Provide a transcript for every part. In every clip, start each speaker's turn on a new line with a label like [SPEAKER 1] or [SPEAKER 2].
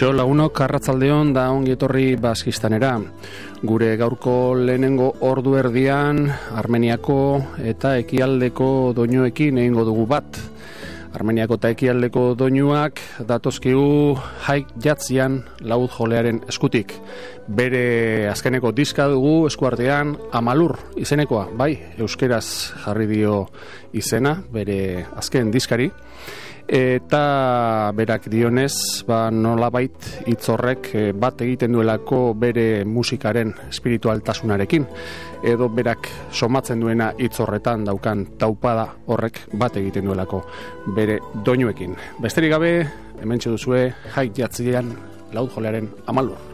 [SPEAKER 1] Kaixo lagunok karratzaldeon da ongi etorri baskistanera. Gure gaurko lehenengo ordu erdian Armeniako eta ekialdeko doinuekin egingo dugu bat. Armeniako eta ekialdeko doinuak datozkigu haik jatzian laud jolearen eskutik. Bere azkeneko diska dugu eskuartean amalur izenekoa, bai, euskeraz jarri dio izena, bere azken diskari eta berak dionez ba nolabait hitz horrek eh, bat egiten duelako bere musikaren espiritualtasunarekin. Edo berak somatzen duena hitz horretan daukan taupada horrek bat egiten duelako bere doinuekin. Besterik gabe hementxe duzue jai jatzian laud jolearen amalur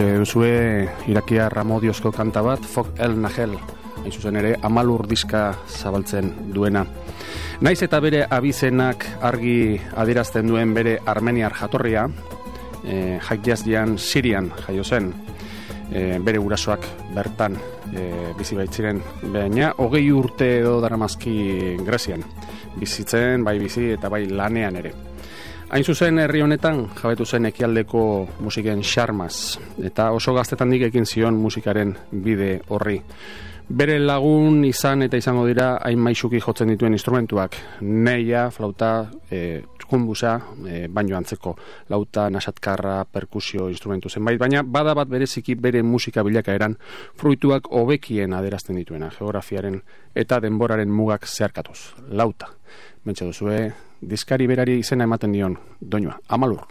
[SPEAKER 1] duzue irakia ramodiozko kanta bat, Fok El Nahel, hain zuzen ere, amalur diska zabaltzen duena. Naiz eta bere abizenak argi adirazten duen bere armeniar jatorria, e, jaik Sirian jaio zen, e, bere gurasoak bertan e, bizi baitziren, baina hogei urte edo daramazki Grezian, bizitzen, bai bizi eta bai lanean ere. Hain zuzen herri honetan jabetu zen ekialdeko musiken xarmaz, eta oso gaztetan ekin zion musikaren bide horri. Bere lagun izan eta izango dira hain maixuki jotzen dituen instrumentuak, neia, flauta, e, txukunbusa, e, baino antzeko, lauta, nasatkarra, perkusio instrumentu zenbait, baina bada bat bereziki bere musika bilaka eran fruituak hobekien aderazten dituena, geografiaren eta denboraren mugak zeharkatuz, lauta. Bentsa duzue, diskari berari izena ematen dion, doinua, amalur.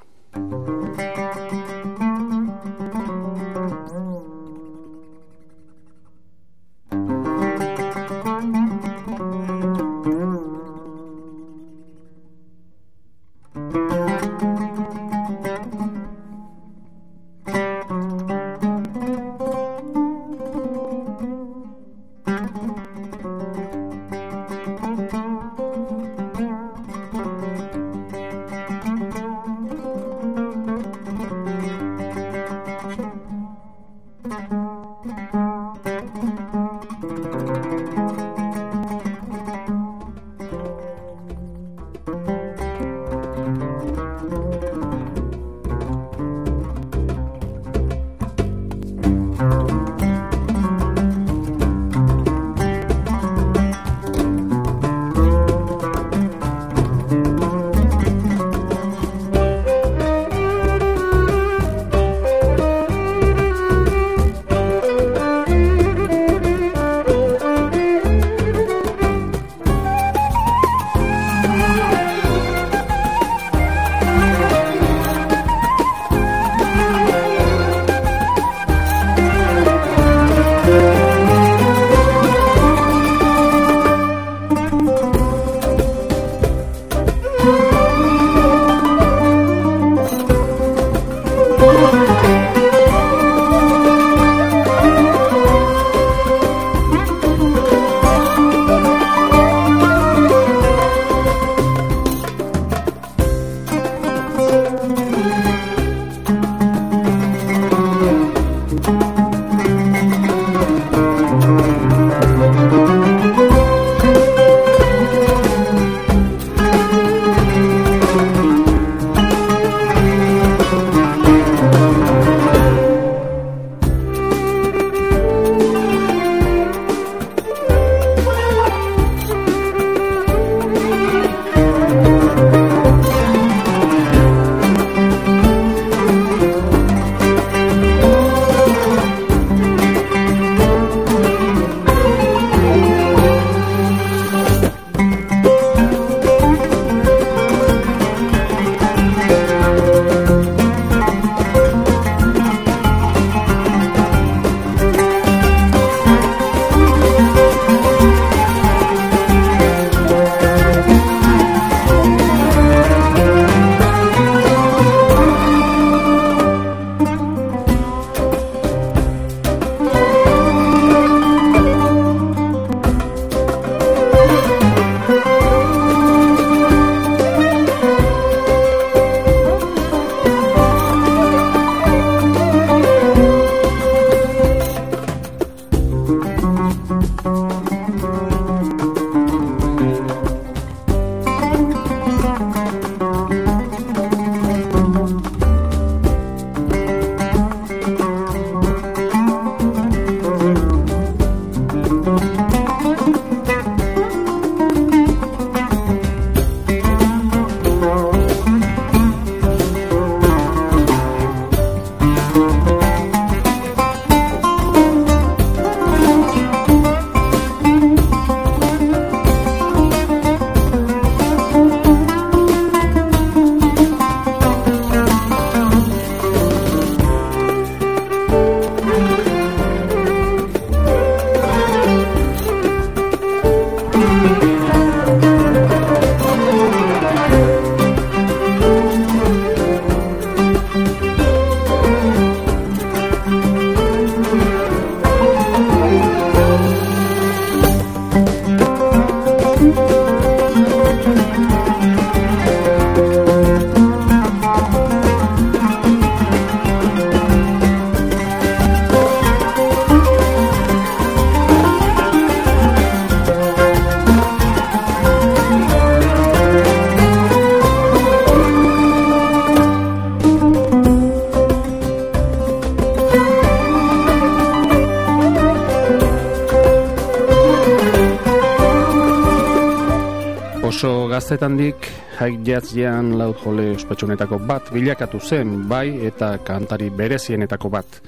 [SPEAKER 1] Gaztetandik haik jatzian laut jole ospetsunetako bat bilakatu zen bai eta kantari berezienetako bat.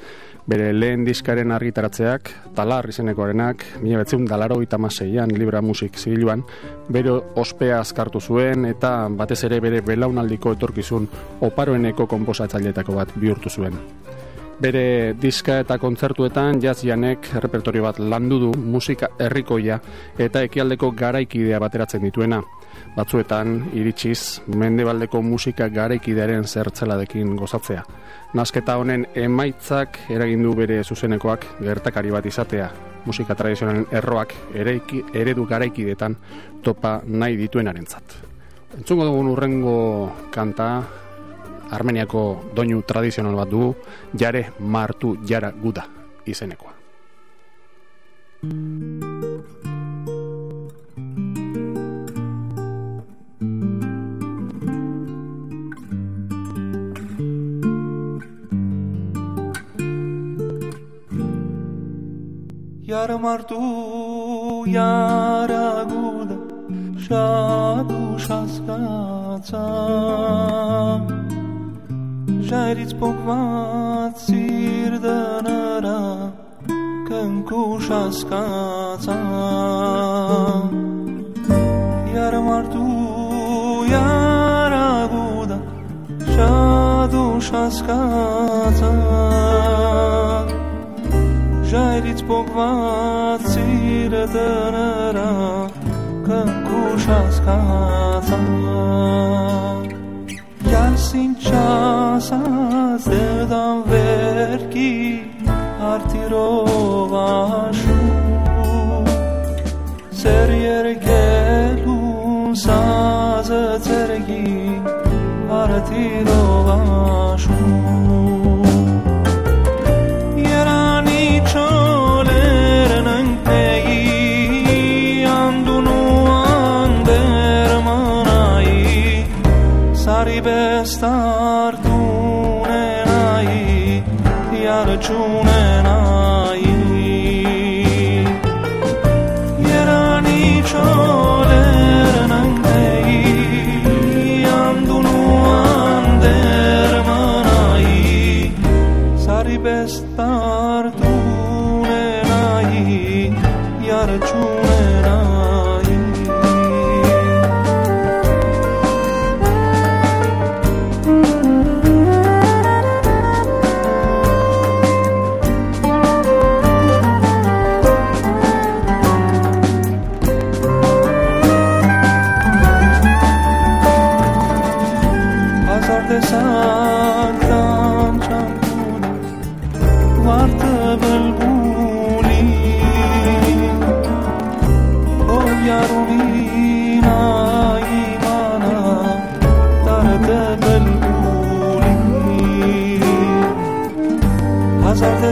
[SPEAKER 1] Bere lehen diskaren argitaratzeak, talar izenekoarenak, mila betzeun dalaro itamaseian Libra Musik zibiluan, bere ospea azkartu zuen eta batez ere bere belaunaldiko etorkizun oparoeneko komposatzailetako bat bihurtu zuen. Bere diska eta kontzertuetan jazzianek repertorio bat landu du musika herrikoia eta ekialdeko garaikidea bateratzen dituena. Batzuetan, iritsiz, mendebaldeko musika garaikidearen zertzeladekin gozatzea. Nasketa honen emaitzak eragindu bere zuzenekoak gertakari bat izatea. Musika tradizionalen erroak ereiki, eredu garaikidetan topa nahi dituenarentzat. Entzungo dugun urrengo kanta Armeniako doinu tradizional bat dugu, jare martu jara guda izenekoa.
[SPEAKER 2] iar martu, iar aguda, shadu sir Žaric pokvat când kanku shaskaca. Iar martu, iar aguda, shadu shaskaca. Ուժայրից փողված սիրը դրա կնքուշ հասկացա Ես ինչ ասած դերդան վերքի արտիրով աշու Սեր երգելուն սազը ծերգի արտիրով աշու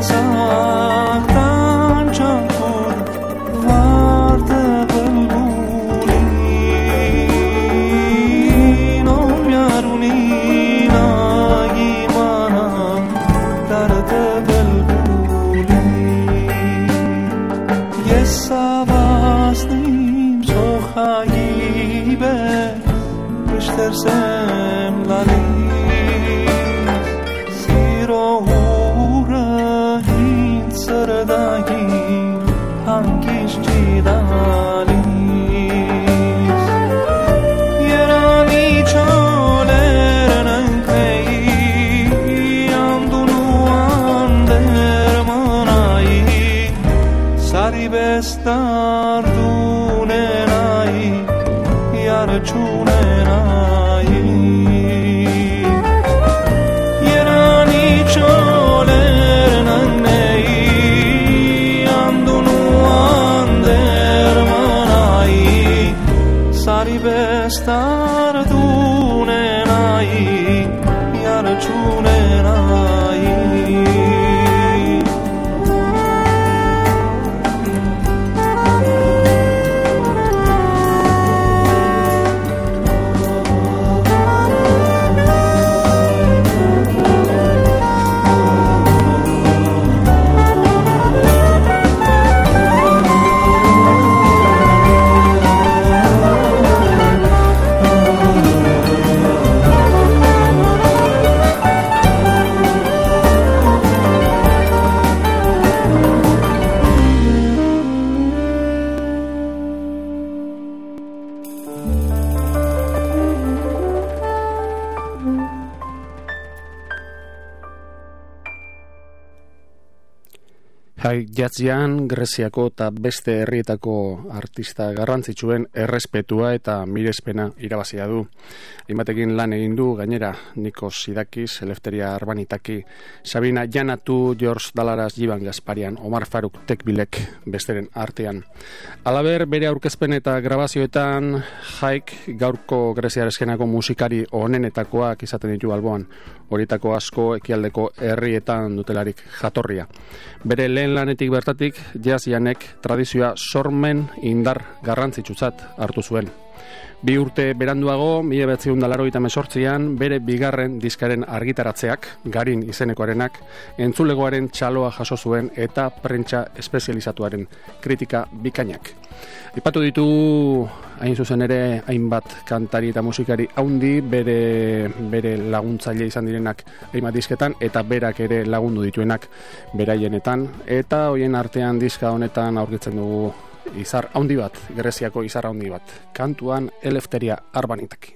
[SPEAKER 2] so
[SPEAKER 3] jatzian Greziako eta beste herrietako artista garrantzitsuen errespetua eta mirespena irabazia du. Imatekin lan egin du gainera Nikos Sidakiz, Elefteria Arbanitaki, Sabina Janatu, George Dalaras, Jiban Gasparian, Omar Faruk Tekbilek besteren artean. Alaber bere aurkezpen eta grabazioetan jaik gaurko Greziar eskenako musikari onenetakoak izaten ditu alboan. Horietako asko ekialdeko herrietan dutelarik jatorria. Bere lehen lanetik bertatik, jazianek tradizioa sormen indar garrantzitsutzat hartu zuen. Bi urte beranduago, mila betzion dalaro eta mesortzian, bere bigarren diskaren argitaratzeak, garin izenekoarenak, entzulegoaren txaloa jaso zuen eta prentsa espezializatuaren kritika bikainak. Ipatu ditu hain zuzen ere hainbat kantari eta musikari haundi bere, bere laguntzaile izan direnak hainbat disketan eta berak ere lagundu dituenak beraienetan eta hoien artean diska honetan aurkitzen dugu izar haundi bat, Greziako izar haundi bat, kantuan elefteria arbanitaki.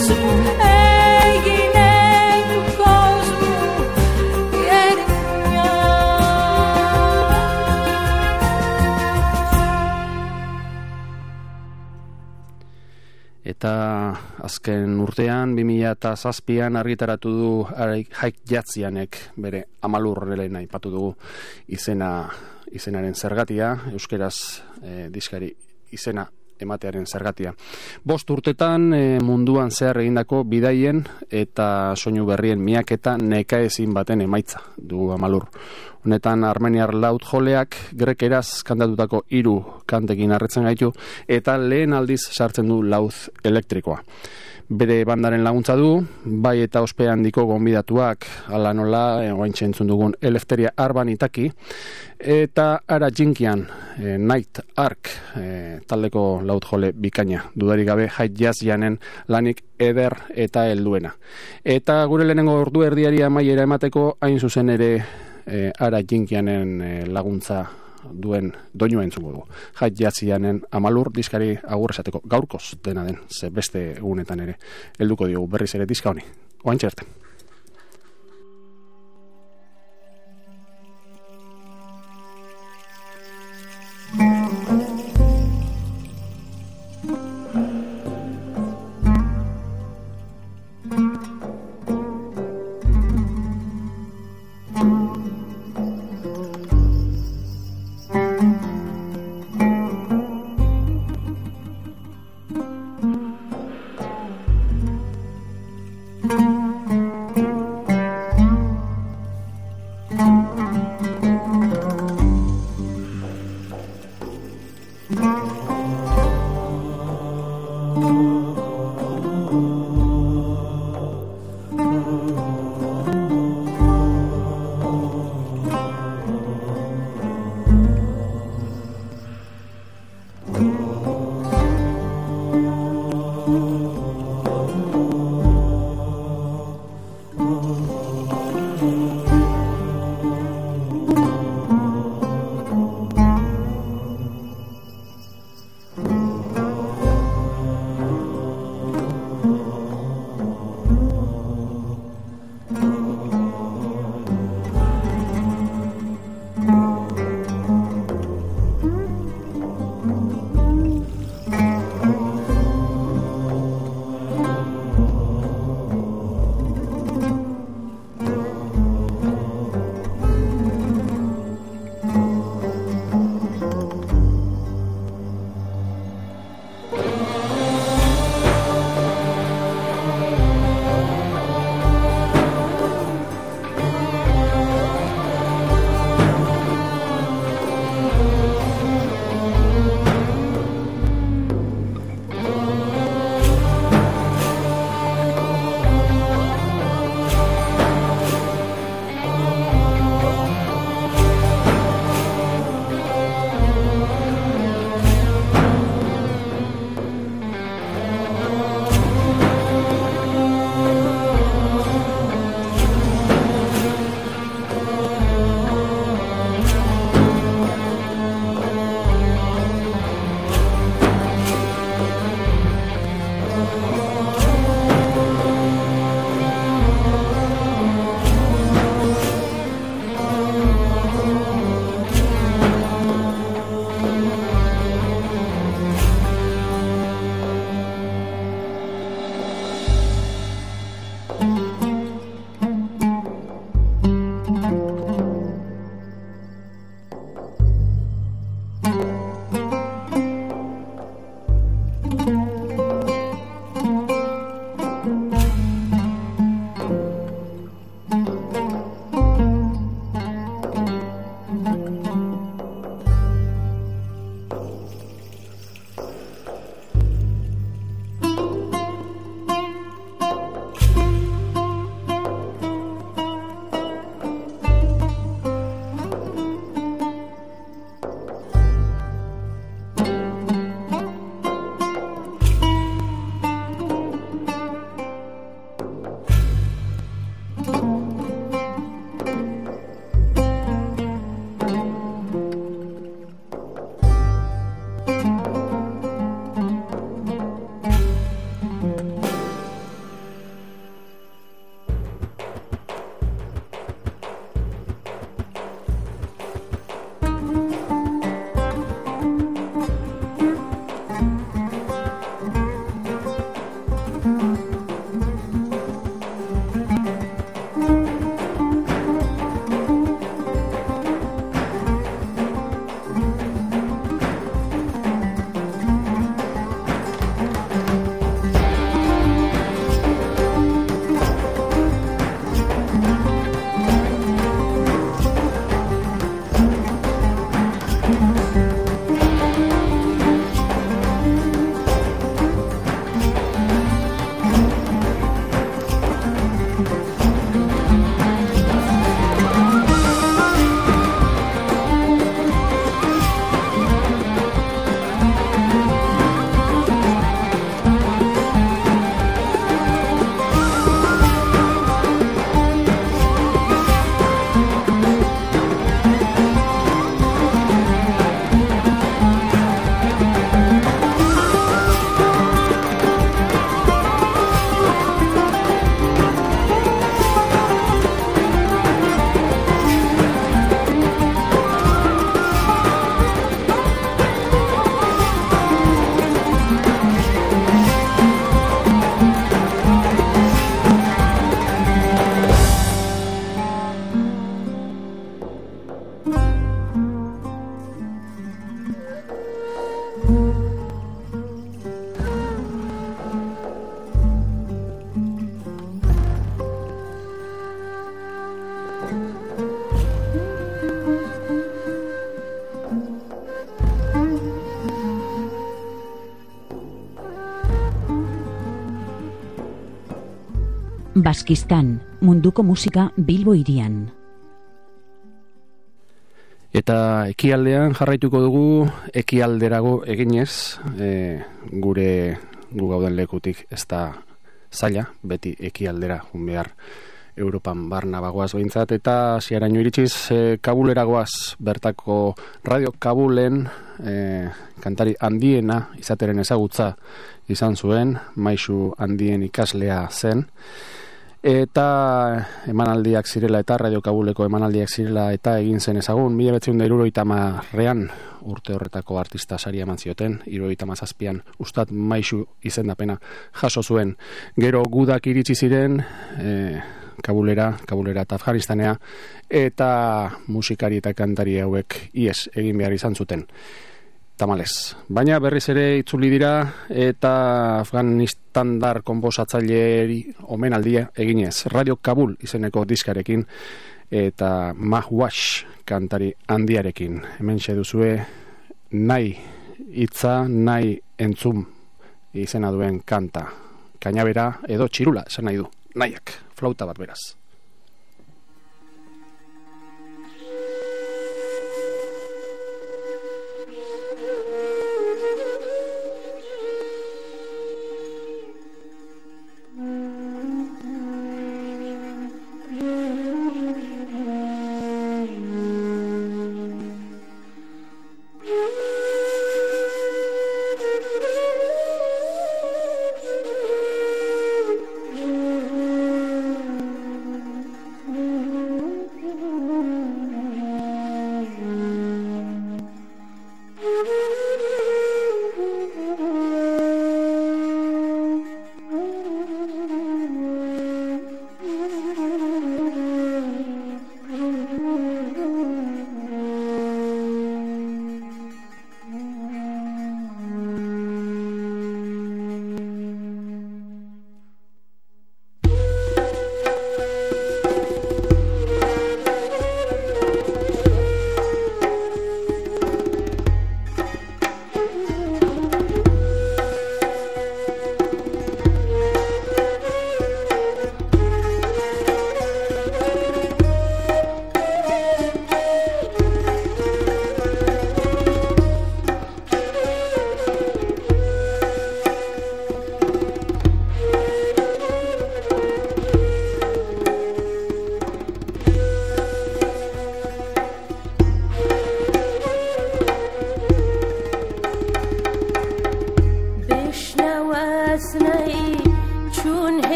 [SPEAKER 3] Duzu eginen kozu gerina
[SPEAKER 1] Eta azken urtean, 2007an argitaratu du haik jatzianek bere amalurrelen aipatu dugu izena izenaren zergatia, euskeraz eh, diskari izena ematearen zergatia. Bost urtetan eh, munduan zehar egindako bidaien eta soinu berrien miaketa nekaezin baten emaitza du amalur. Honetan armeniar laut joleak grekeraz kantatutako hiru kantekin harretzen gaitu eta lehen aldiz sartzen du lauz elektrikoa. Bere bandaren laguntza du, bai eta ospe handiko gonbidatuak, ala nola, egointxe entzun dugun Elefteria Arban itaki, eta ara jinkian, e, Night Ark, e, taldeko laut jole bikaina, dudarik gabe hait jazz janen lanik eder eta helduena. Eta gure lehenengo ordu erdiari amaiera emateko, hain zuzen ere e, ara jinkianen laguntza duen doinua entzuko dugu. Jait jatzianen amalur diskari agur esateko gaurkoz dena den, ze beste egunetan ere helduko diogu berriz ere diska honi. Oantxe.
[SPEAKER 3] Baskistan, munduko musika Bilbo irian.
[SPEAKER 1] Eta ekialdean jarraituko dugu ekialderago eginez, e, gure gu gauden lekutik ez da zaila, beti ekialdera jun behar Europan barna bagoaz behintzat, eta ziaraino iritsiz e, kabuleragoaz bertako radio kabulen e, kantari handiena izateren ezagutza izan zuen, maisu handien ikaslea zen, eta emanaldiak zirela eta radiokabuleko emanaldiak zirela eta egin zen ezagun, mila betzen da iruroita marrean urte horretako artista sari eman zioten, iruroita mazazpian ustat maisu izendapena jaso zuen. Gero gudak iritsi ziren, e, kabulera, kabulera eta Afganistanea, eta musikari eta kantari hauek ies egin behar izan zuten tamalez. Baina berriz ere itzuli dira eta Afganistandar konbosatzaileeri omenaldia eginez. Radio Kabul izeneko diskarekin eta Mahwash kantari handiarekin. Hemen duzue nahi hitza, nahi entzum izena duen kanta. Kainabera edo txirula, esan nahi du. Nahiak, flauta bat beraz.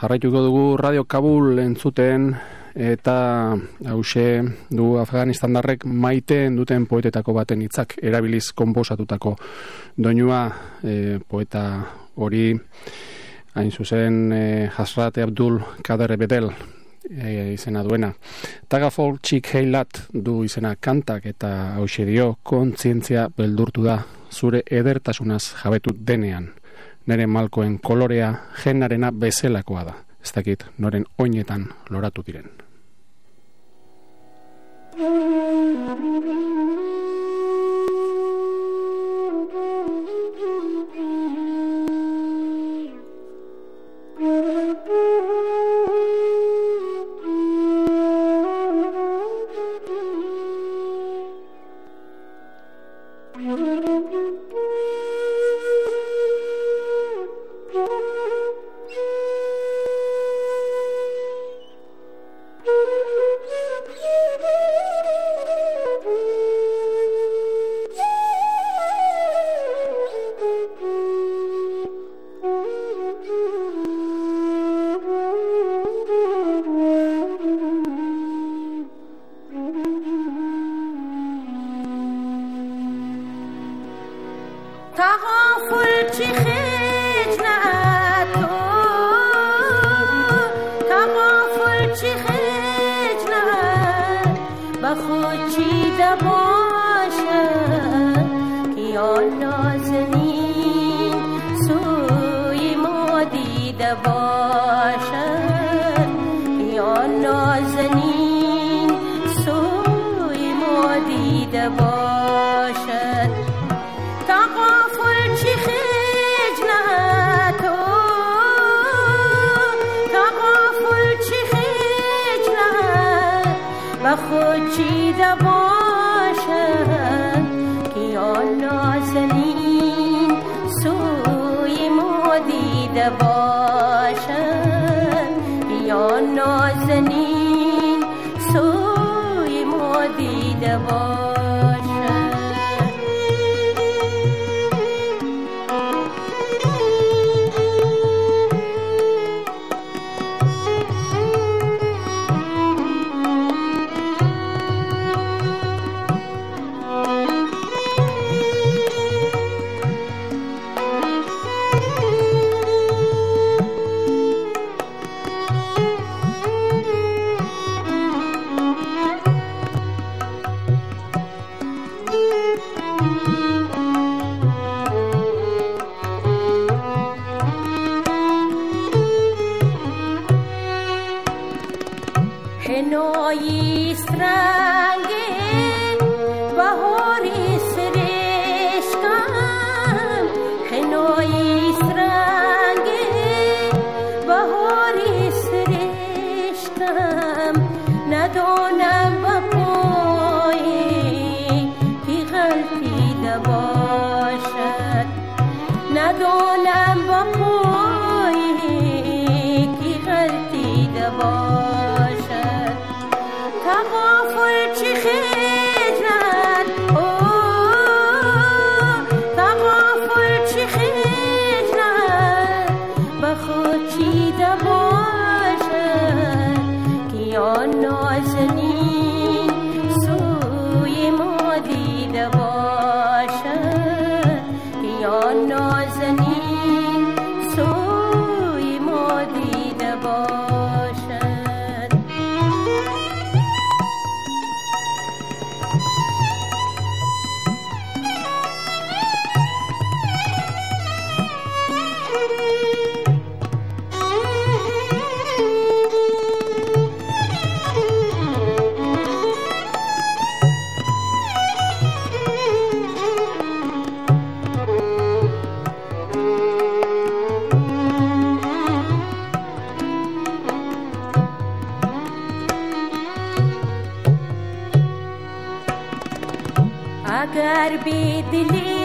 [SPEAKER 1] Jarraituko dugu Radio Kabul entzuten eta hause du Afganistandarrek maiteen duten poetetako baten hitzak erabiliz konposatutako doinua e, poeta hori hain zuzen e, Hasrat Abdul Kader Bedel e, izena duena. Tagafol Txik Heilat du izena kantak eta hause dio kontzientzia beldurtu da zure edertasunaz jabetu denean nire malkoen kolorea jenarena bezelakoa da. Ez dakit, noren oinetan loratu diren.
[SPEAKER 4] कर
[SPEAKER 5] बेदली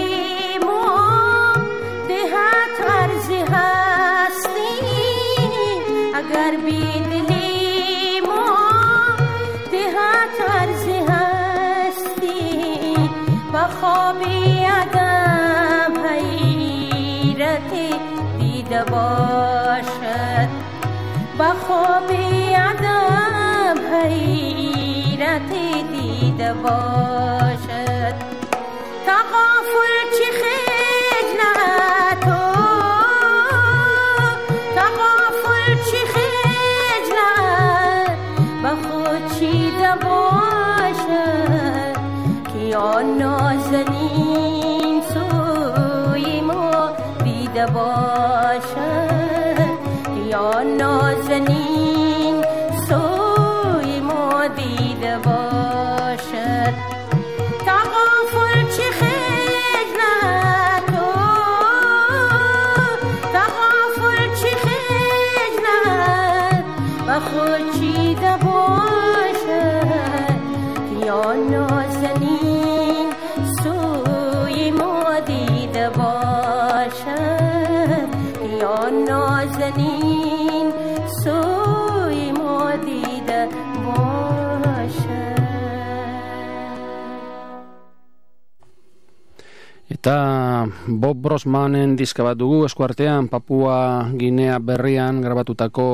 [SPEAKER 6] Bob Brosmanen diska bat dugu eskuartean Papua Ginea berrian grabatutako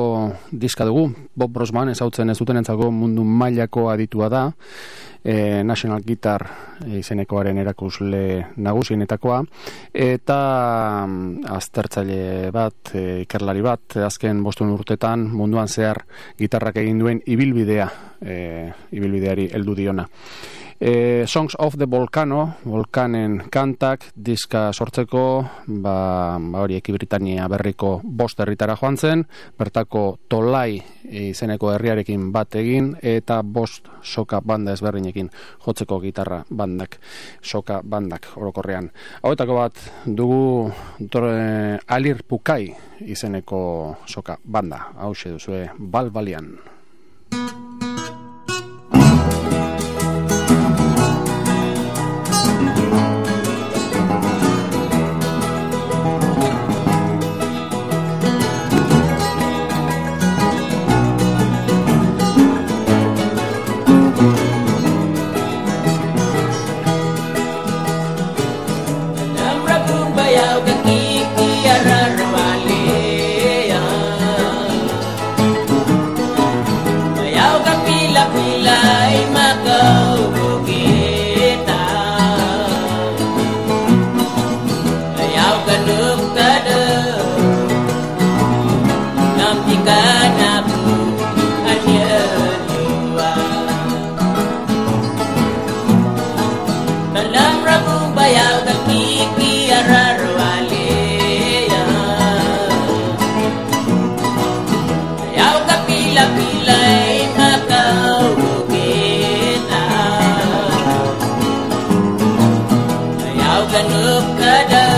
[SPEAKER 6] diska dugu. Bob Brosman ezautzen ez dutenentzako mundu mailako aditua da. E, National Guitar izenekoaren erakusle nagusienetakoa eta mm, aztertzaile bat, e, ikerlari bat, azken bostun urtetan munduan zehar gitarrak egin duen ibilbidea, e, ibilbideari heldu diona. E, Songs of the Volcano, Volcanen kantak, diska sortzeko, ba, ba hori eki Britania berriko bost herritara joan zen, bertako tolai izeneko herriarekin bat egin, eta bost soka banda ezberdinekin jotzeko gitarra bandak, soka bandak orokorrean. Hauetako bat dugu dore, Alir Pukai izeneko soka banda, hau duzue balbalian. Kadang-kadang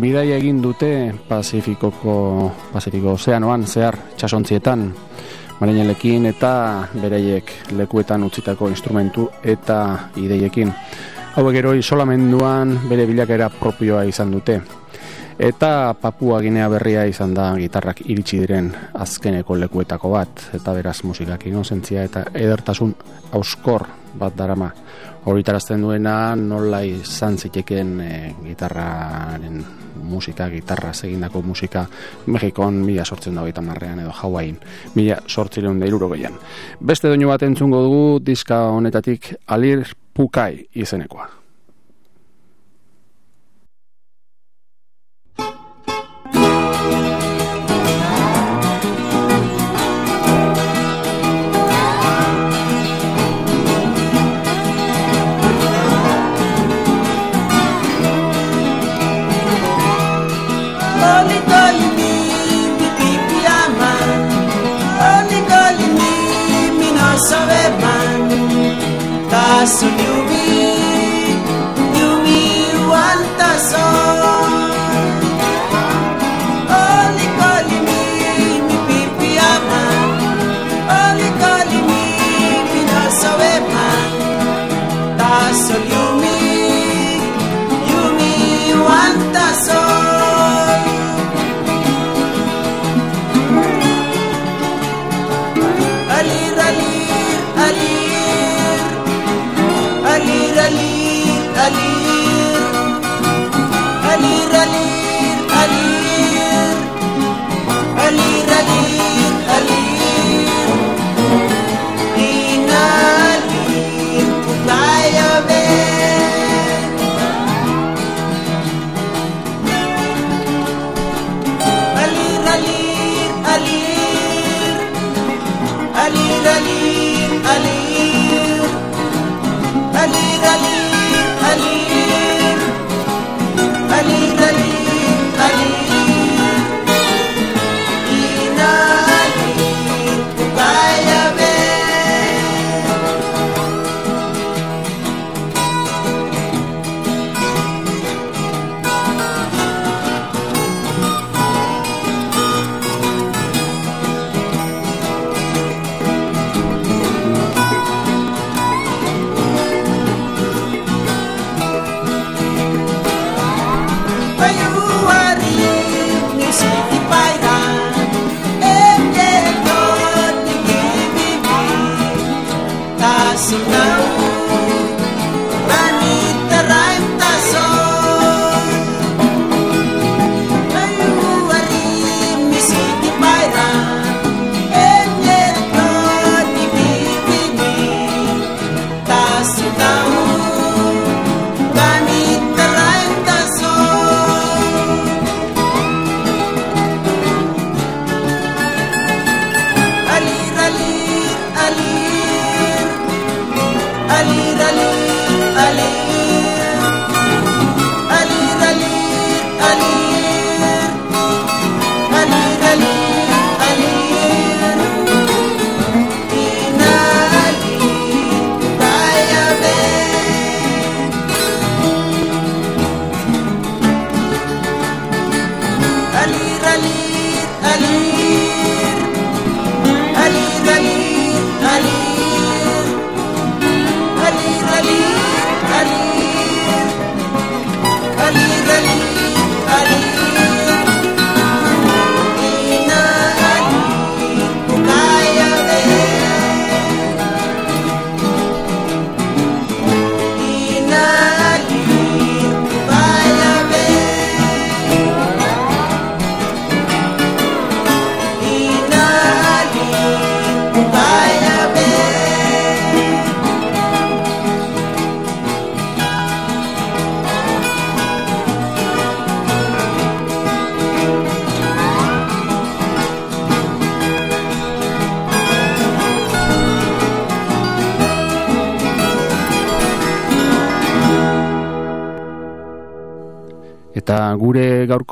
[SPEAKER 6] bidaia egin dute Pazifikoko Pazifiko Ozeanoan zehar txasontzietan marinelekin eta bereiek lekuetan utzitako instrumentu eta ideiekin. Hauek gero isolamenduan bere bilakera propioa izan dute.
[SPEAKER 7] Eta Papua Ginea berria izan da gitarrak iritsi diren azkeneko lekuetako bat, eta beraz musikak inozentzia eta edertasun auskor bat darama. Horitarazten duena nola izan ziteken e, gitarraren musika, gitarra egindako musika Mexikon mila sortzen da gaita marrean edo Hawaii mila sortzileun da iruro. Beste doinu bat entzungo dugu diska honetatik Alir Pukai izenekoa.
[SPEAKER 8] adesso
[SPEAKER 7] il mio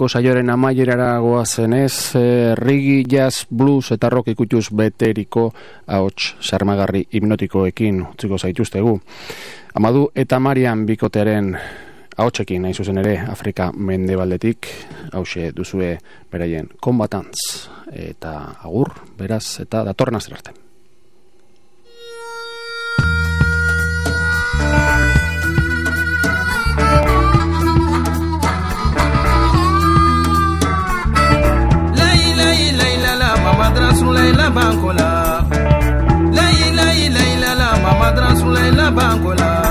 [SPEAKER 7] gaurko saioaren amaierara goazenez, e, rigi, jazz, blues eta rock ikutuz beteriko ahots sarmagarri hipnotikoekin utziko zaituztegu. Amadu eta Marian bikotearen ahotsekin nahi zuzen ere Afrika mendebaldetik hause duzue beraien kombatantz eta agur, beraz, eta datorren azter
[SPEAKER 2] Sulaila Bankola. Laila, Laila, Mama Dra Sulaila Bankola.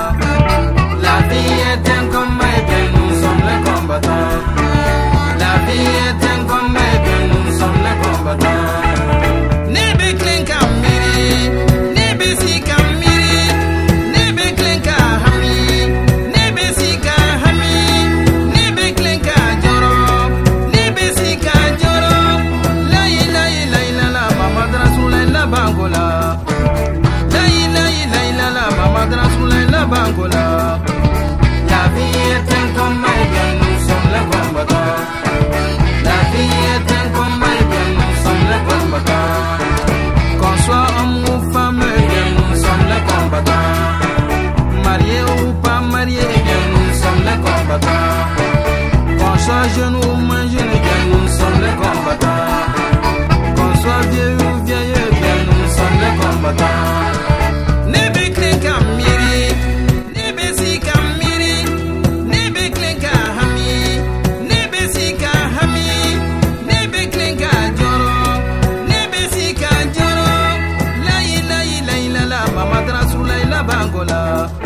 [SPEAKER 2] love.